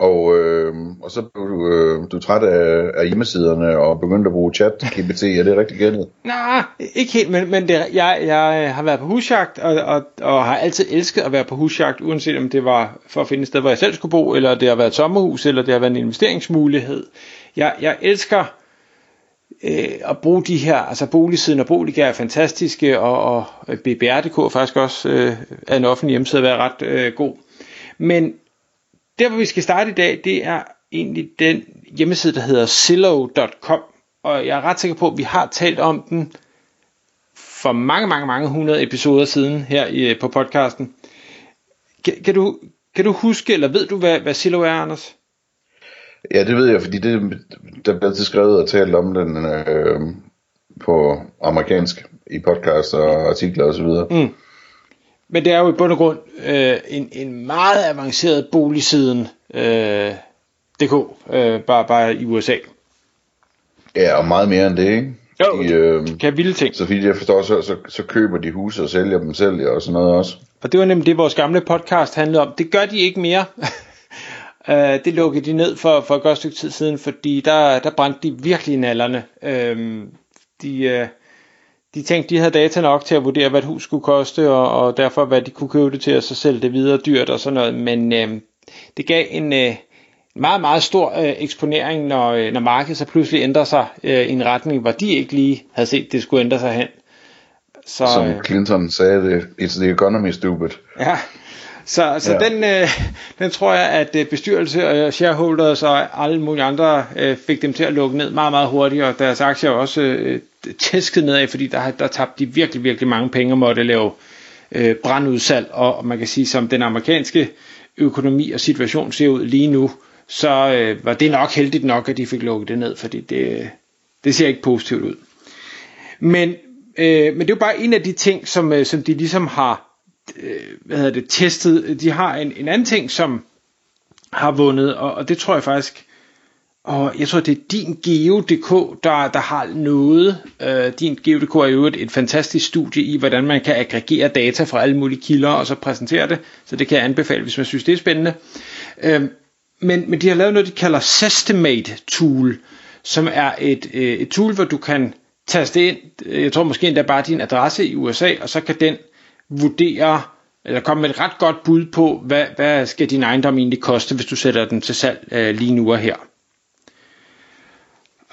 og, øh, og så blev du, øh, du træt af, af hjemmesiderne og begyndte at bruge chat GPT. Er det rigtig gældet? Nej, ikke helt, men, men det, jeg, jeg har været på husjagt, og, og, og har altid elsket at være på husjagt, uanset om det var for at finde et sted, hvor jeg selv skulle bo, eller det har været et sommerhus, eller det har været en investeringsmulighed. Jeg, jeg elsker øh, at bruge de her, altså boligsiden og boliger er fantastiske, og, og BBR.dk er faktisk også øh, er en offentlig hjemmeside, at være ret øh, god. Men der hvor vi skal starte i dag, det er egentlig den hjemmeside, der hedder Zillow.com, og jeg er ret sikker på, at vi har talt om den for mange, mange, mange hundrede episoder siden her i, på podcasten. Kan, kan, du, kan du huske, eller ved du, hvad, hvad Zillow er, Anders? Ja, det ved jeg, fordi det, der bliver altid skrevet og talt om den øh, på amerikansk i podcast og artikler osv. Mm. Men det er jo i bund og grund øh, en, en meget avanceret boligsiden øh, DK, øh, bare, bare i USA. Ja, og meget mere end det, ikke? Jo, de, øh, kan vilde ting. Så fordi jeg forstår, så, så, så køber de huse og sælger dem selv og sådan noget også. Og det var nemlig det, vores gamle podcast handlede om. Det gør de ikke mere. Uh, det lukkede de ned for, for et godt stykke tid siden, fordi der, der brændte de virkelig nallerne. Uh, de, uh, de tænkte, de havde data nok til at vurdere, hvad et hus skulle koste, og, og derfor hvad de kunne købe det til, og så sælge det videre dyrt og sådan noget. Men uh, det gav en uh, meget, meget stor uh, eksponering, når, uh, når markedet så pludselig ændrer sig uh, i en retning, hvor de ikke lige havde set, det skulle ændre sig hen. Så, Som Clinton sagde det, it's the economy stupid. Ja, så, så ja. den, øh, den tror jeg, at øh, bestyrelse og shareholders og alle mulige andre øh, fik dem til at lukke ned meget, meget hurtigt, og deres aktier også øh, tæsket nedad, fordi der, der tabte de virkelig, virkelig mange penge og måtte lave øh, brandudsalg, og, og man kan sige, som den amerikanske økonomi og situation ser ud lige nu, så øh, var det nok heldigt nok, at de fik lukket det ned, fordi det, det ser ikke positivt ud. Men, øh, men det er jo bare en af de ting, som, øh, som de ligesom har øh, hvad hedder det, testet. De har en, en anden ting, som har vundet, og, og det tror jeg faktisk, og jeg tror, det er din Geo.dk, der, der har noget. Øh, din Geo.dk er jo et, et fantastisk studie i, hvordan man kan aggregere data fra alle mulige kilder, og så præsentere det. Så det kan jeg anbefale, hvis man synes, det er spændende. Øh, men, men de har lavet noget, de kalder Sestimate Tool, som er et, øh, et tool, hvor du kan taste ind, jeg tror måske endda bare din adresse i USA, og så kan den vurdere, eller komme med et ret godt bud på, hvad, hvad skal din ejendom egentlig koste, hvis du sætter den til salg øh, lige nu og her.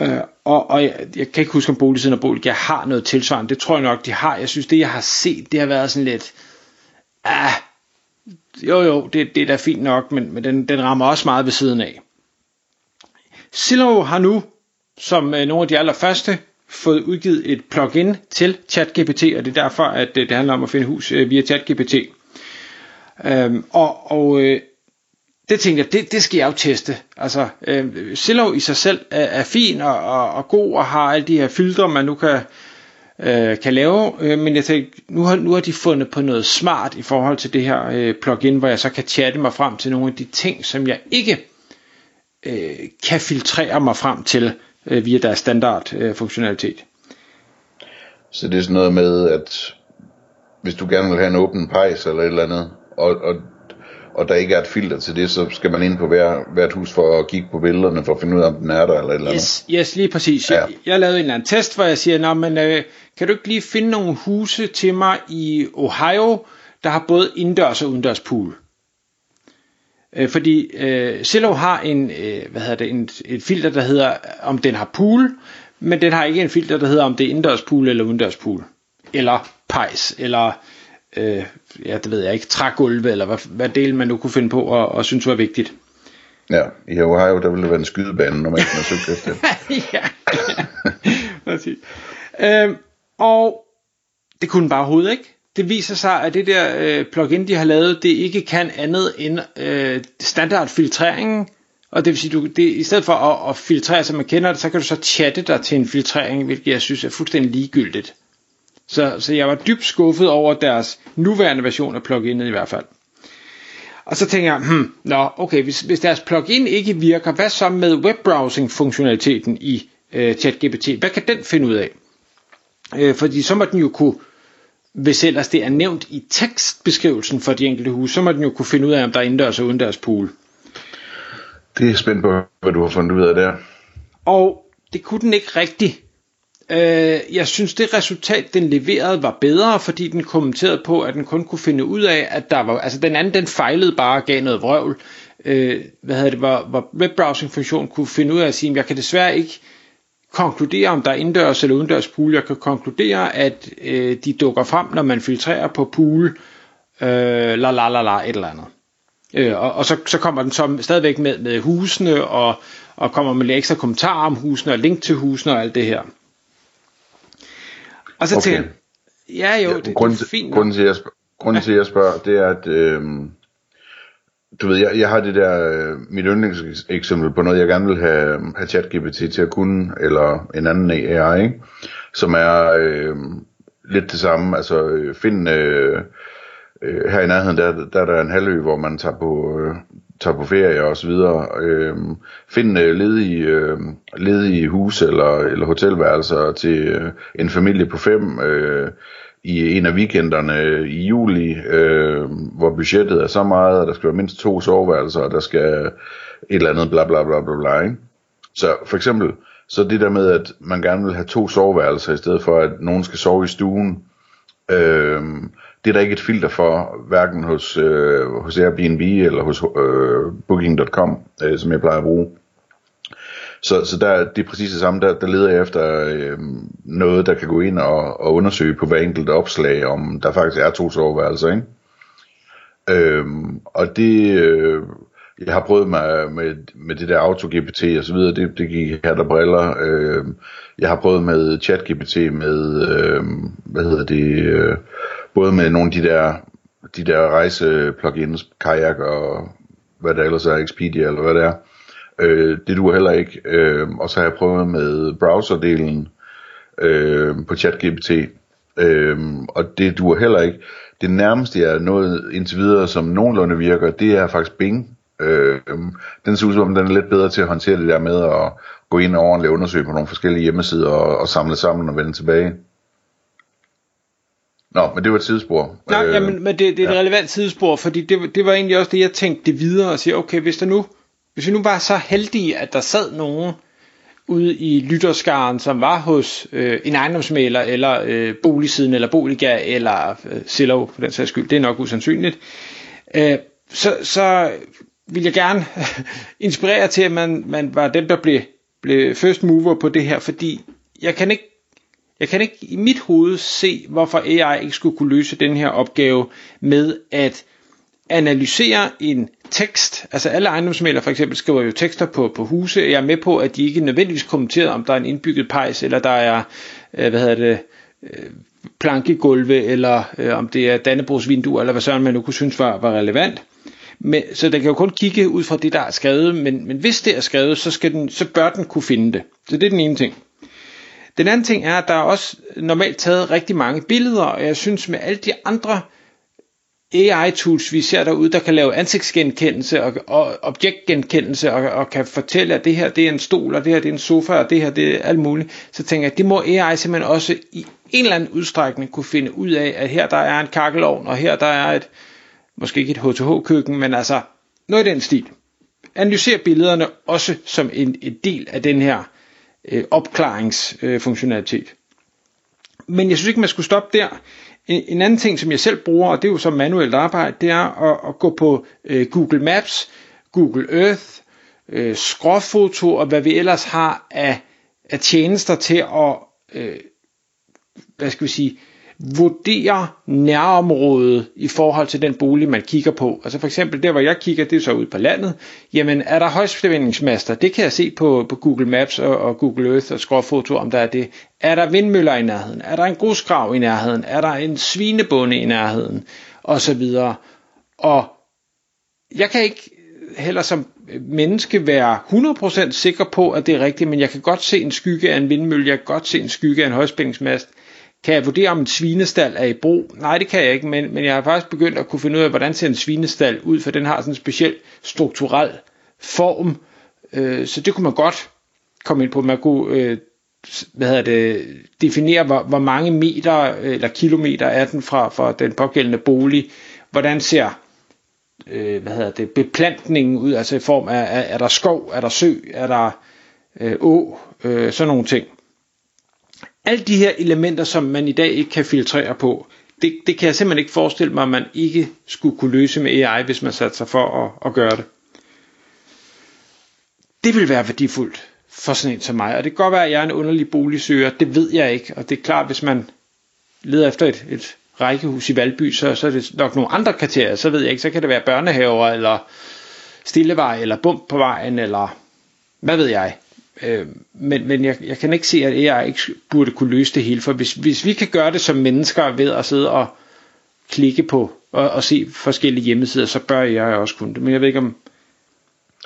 Øh, og, og jeg, jeg kan ikke huske om boligsiden og bolig, jeg har noget tilsvarende, det tror jeg nok de har. Jeg synes det jeg har set, det har været sådan lidt, ah, jo jo, det, det er da fint nok, men, men den, den rammer også meget ved siden af. Zillow har nu, som øh, nogle af de allerførste, fået udgivet et plugin til ChatGPT, og det er derfor, at øh, det handler om at finde hus øh, via ChatGPT. Øhm, og og øh, det tænkte jeg, det, det skal jeg jo teste. Altså, øh, Zillow i sig selv er, er fin og, og, og god og har alle de her filtre, man nu kan, øh, kan lave, øh, men jeg tænkte, nu har, nu har de fundet på noget smart i forhold til det her øh, plugin, hvor jeg så kan chatte mig frem til nogle af de ting, som jeg ikke øh, kan filtrere mig frem til øh, via deres standard øh, funktionalitet. Så det er sådan noget med, at hvis du gerne vil have en åben pejs eller et eller andet, og, og, og der ikke er et filter til det, så skal man ind på hver, hvert hus for at kigge på billederne, for at finde ud af, om den er der eller et eller andet. Yes, yes lige præcis. Ja. Jeg, jeg lavede en eller anden test, hvor jeg siger, Nå, men, øh, kan du ikke lige finde nogle huse til mig i Ohio, der har både indendørs og udendørs pool? Øh, fordi øh, Zillow har en, øh, hvad hedder det, en, et filter, der hedder, om den har pool, men den har ikke en filter, der hedder, om det er indendørs pool eller udendørs pool. Eller pejs, eller øh, ja, det ved jeg ikke, trægulve, eller hvad, hvad del man nu kunne finde på og, og synes var vigtigt. Ja, i Ohio, der ville det være en skydebane, når man ikke har søgt efter det. ja, ja. øhm, og det kunne den bare overhovedet ikke det viser sig, at det der øh, plugin, de har lavet, det ikke kan andet end øh, standardfiltreringen, Og det vil sige, du, det, i stedet for at, at filtrere, som man kender det, så kan du så chatte dig til en filtrering, hvilket jeg synes er fuldstændig ligegyldigt. Så, så jeg var dybt skuffet over deres nuværende version af pluginet i hvert fald. Og så tænker jeg, hmm, nå, okay, hvis, hvis deres plugin ikke virker, hvad så med webbrowsing-funktionaliteten i øh, ChatGPT? Hvad kan den finde ud af? Øh, fordi så må den jo kunne, hvis ellers det er nævnt i tekstbeskrivelsen for de enkelte huse, så må den jo kunne finde ud af, om der er indendørs og udendørs pool. Det er spændt på, hvad du har fundet ud af der. Og det kunne den ikke rigtigt. Øh, jeg synes, det resultat, den leverede, var bedre, fordi den kommenterede på, at den kun kunne finde ud af, at der var... Altså, den anden, den fejlede bare og gav noget vrøvl. Øh, hvad hedder det, hvor, hvor webbrowsing-funktionen kunne finde ud af at sige, at jeg kan desværre ikke konkludere, om der er indendørs eller udendørs pool. Jeg kan konkludere, at øh, de dukker frem, når man filtrerer på pool, øh, la la la la, et eller andet. Øh, og, og så, så kommer den så stadigvæk med, med husene, og, og kommer med lidt ekstra kommentarer om husene, og link til husene og alt det her. Og så okay. tænker ja jo, det, grunden, det er fint. Grunden til, at jeg spørger, grunden til, at jeg spørger, det er, at øh, du ved, jeg, jeg har det der, øh, mit yndlingseksempel på noget, jeg gerne vil have, have ChatGPT til at kunne, eller en anden AI, ikke? som er øh, lidt det samme, altså øh, find... Øh, øh, her i nærheden, der, der er der en halvø, hvor man tager på, øh, tager på ferie og så videre. Øh, find øh, ledige, øh, ledige hus eller, eller hotelværelser til øh, en familie på fem øh, i en af weekenderne i juli, øh, hvor budgettet er så meget, at der skal være mindst to soveværelser, og der skal et eller andet bla bla bla bla bla. Ikke? Så for eksempel, så det der med, at man gerne vil have to soveværelser, i stedet for at nogen skal sove i stuen, øh, det er der ikke et filter for, hverken hos, øh, hos Airbnb eller hos øh, Booking.com, øh, som jeg plejer at bruge. Så, så der, det er præcis det samme, der, der leder jeg efter øh, noget, der kan gå ind og, og undersøge på hver enkelt opslag, om der faktisk er to soveværelser, ikke? Øhm, og det, øh, jeg har prøvet mig med, med det der AutoGPT og så videre, det, det gik her der briller. Øh, jeg har prøvet med ChatGPT med, øh, hvad hedder det, øh, både med nogle af de der, de der rejse-plugins, Kayak og hvad der ellers er, Expedia eller hvad det er. Øh, det duer heller ikke. Øh, og så har jeg prøvet med browserdelen øh, på ChatGPT, øh, og det duer heller ikke. Det nærmeste jeg er nået indtil videre, som nogenlunde virker, det er faktisk Bing. Øh, den ser ud som den er lidt bedre til at håndtere det der med at gå ind og ordentligt undersøge på nogle forskellige hjemmesider og, og samle sammen og vende tilbage. Nå, men det var et sidespor. Nej, øh, jamen, men det, det er et ja. relevant sidespor, fordi det, det var egentlig også det, jeg tænkte videre og sige, okay, hvis der nu, hvis vi nu var så heldige, at der sad nogen ude i lytterskaren, som var hos øh, en ejendomsmaler, eller øh, boligsiden, eller Boliga, eller øh, Zillow, for den sags skyld, det er nok usandsynligt, øh, så, så vil jeg gerne inspirere til, at man, man var den, der blev, blev first mover på det her, fordi jeg kan ikke jeg kan ikke i mit hoved se, hvorfor AI ikke skulle kunne løse den her opgave med at analysere en tekst. Altså alle ejendomsmælere for eksempel skriver jo tekster på, på huse. Jeg er med på, at de ikke nødvendigvis kommenterer, om der er en indbygget pejs, eller der er, øh, hvad hedder det, øh, plankegulve, eller øh, om det er Dannebrogsvindue, eller hvad sådan man nu kunne synes var, var relevant. Men, så den kan jo kun kigge ud fra det, der er skrevet, men, men hvis det er skrevet, så, skal den, så bør den kunne finde det. Så det er den ene ting. Den anden ting er, at der er også normalt taget rigtig mange billeder, og jeg synes med alle de andre AI-tools, vi ser derude, der kan lave ansigtsgenkendelse og, og objektgenkendelse og, og kan fortælle, at det her det er en stol, og det her det er en sofa, og det her det er alt muligt, så tænker jeg, at det må AI simpelthen også i en eller anden udstrækning kunne finde ud af, at her der er en kakkelovn, og her der er et, måske ikke et HTH-køkken, men altså noget i den stil. Analyser billederne også som en, en del af den her øh, opklaringsfunktionalitet. Øh, Men jeg synes ikke, man skulle stoppe der. En, en anden ting, som jeg selv bruger, og det er jo så manuelt arbejde, det er at, at gå på øh, Google Maps, Google Earth, øh, skråfoto og hvad vi ellers har af, af tjenester til at, øh, hvad skal vi sige, vurdere nærområdet i forhold til den bolig, man kigger på. Altså for eksempel der, hvor jeg kigger, det er så ude på landet. Jamen, er der højspændingsmaster? Det kan jeg se på, på Google Maps og, og Google Earth og skråfoto, om der er det. Er der vindmøller i nærheden? Er der en grusgrav i nærheden? Er der en svinebonde i nærheden? Og så videre. Og jeg kan ikke heller som menneske være 100% sikker på, at det er rigtigt, men jeg kan godt se en skygge af en vindmølle, jeg kan godt se en skygge af en højspændingsmast. Kan jeg vurdere, om en svinestald er i brug? Nej, det kan jeg ikke, men, men jeg har faktisk begyndt at kunne finde ud af, hvordan ser en svinestald ud, for den har sådan en speciel strukturel form, øh, så det kunne man godt komme ind på. Man kunne øh, hvad hedder det, definere, hvor, hvor mange meter øh, eller kilometer er den fra, fra den pågældende bolig. Hvordan ser øh, hvad hedder det, beplantningen ud, altså i form af, er, er der skov, er der sø, er der øh, å, øh, sådan nogle ting. Alle de her elementer, som man i dag ikke kan filtrere på, det, det kan jeg simpelthen ikke forestille mig, at man ikke skulle kunne løse med AI, hvis man satte sig for at, at gøre det. Det vil være værdifuldt for sådan en som mig. Og det kan godt være, at jeg er en underlig boligsøger. Det ved jeg ikke. Og det er klart, hvis man leder efter et, et rækkehus i Valby, så, så er det nok nogle andre kriterier. Så ved jeg ikke, så kan det være børnehaver, eller stillevej, eller bump på vejen, eller hvad ved jeg. Øh, men men jeg, jeg kan ikke se, at AI ikke burde kunne løse det hele. For hvis, hvis vi kan gøre det som mennesker ved at sidde og klikke på og, og se forskellige hjemmesider, så bør jeg også kunne det. Men jeg ved ikke om...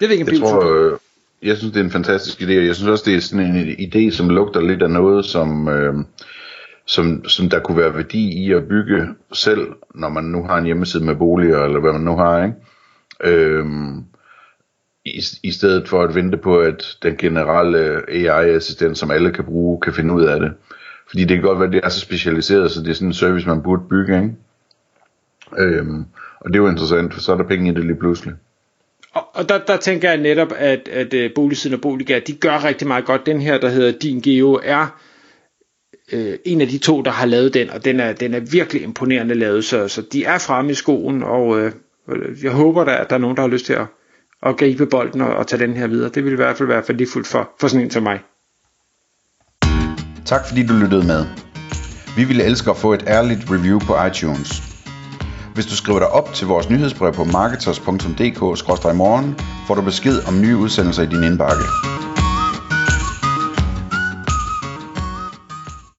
Jeg ved ikke, om jeg tror, jeg synes, det er en fantastisk idé, og jeg synes også, det er sådan en idé, som lugter lidt af noget, som, øh, som, som der kunne være værdi i at bygge selv, når man nu har en hjemmeside med boliger, eller hvad man nu har, ikke? Øh, i, i stedet for at vente på, at den generelle øh, AI-assistent, som alle kan bruge, kan finde ud af det. Fordi det kan godt være, at det er så specialiseret, så det er sådan en service, man burde bygge, ikke? Øhm, og det er jo interessant, for så er der penge i det lige pludselig. Og, og der, der tænker jeg netop, at, at uh, Boligsiden og Boliga, de gør rigtig meget godt. Den her, der hedder Din Geo, er øh, en af de to, der har lavet den, og den er, den er virkelig imponerende lavet, så, så de er fremme i skoen, og øh, jeg håber da, at der er nogen, der har lyst til at, at gribe bolden og, og tage den her videre. Det vil i hvert fald være værdifuldt for, for sådan en som mig. Tak fordi du lyttede med. Vi ville elske at få et ærligt review på iTunes. Hvis du skriver dig op til vores nyhedsbrev på marketers.dk-morgen, får du besked om nye udsendelser i din indbakke.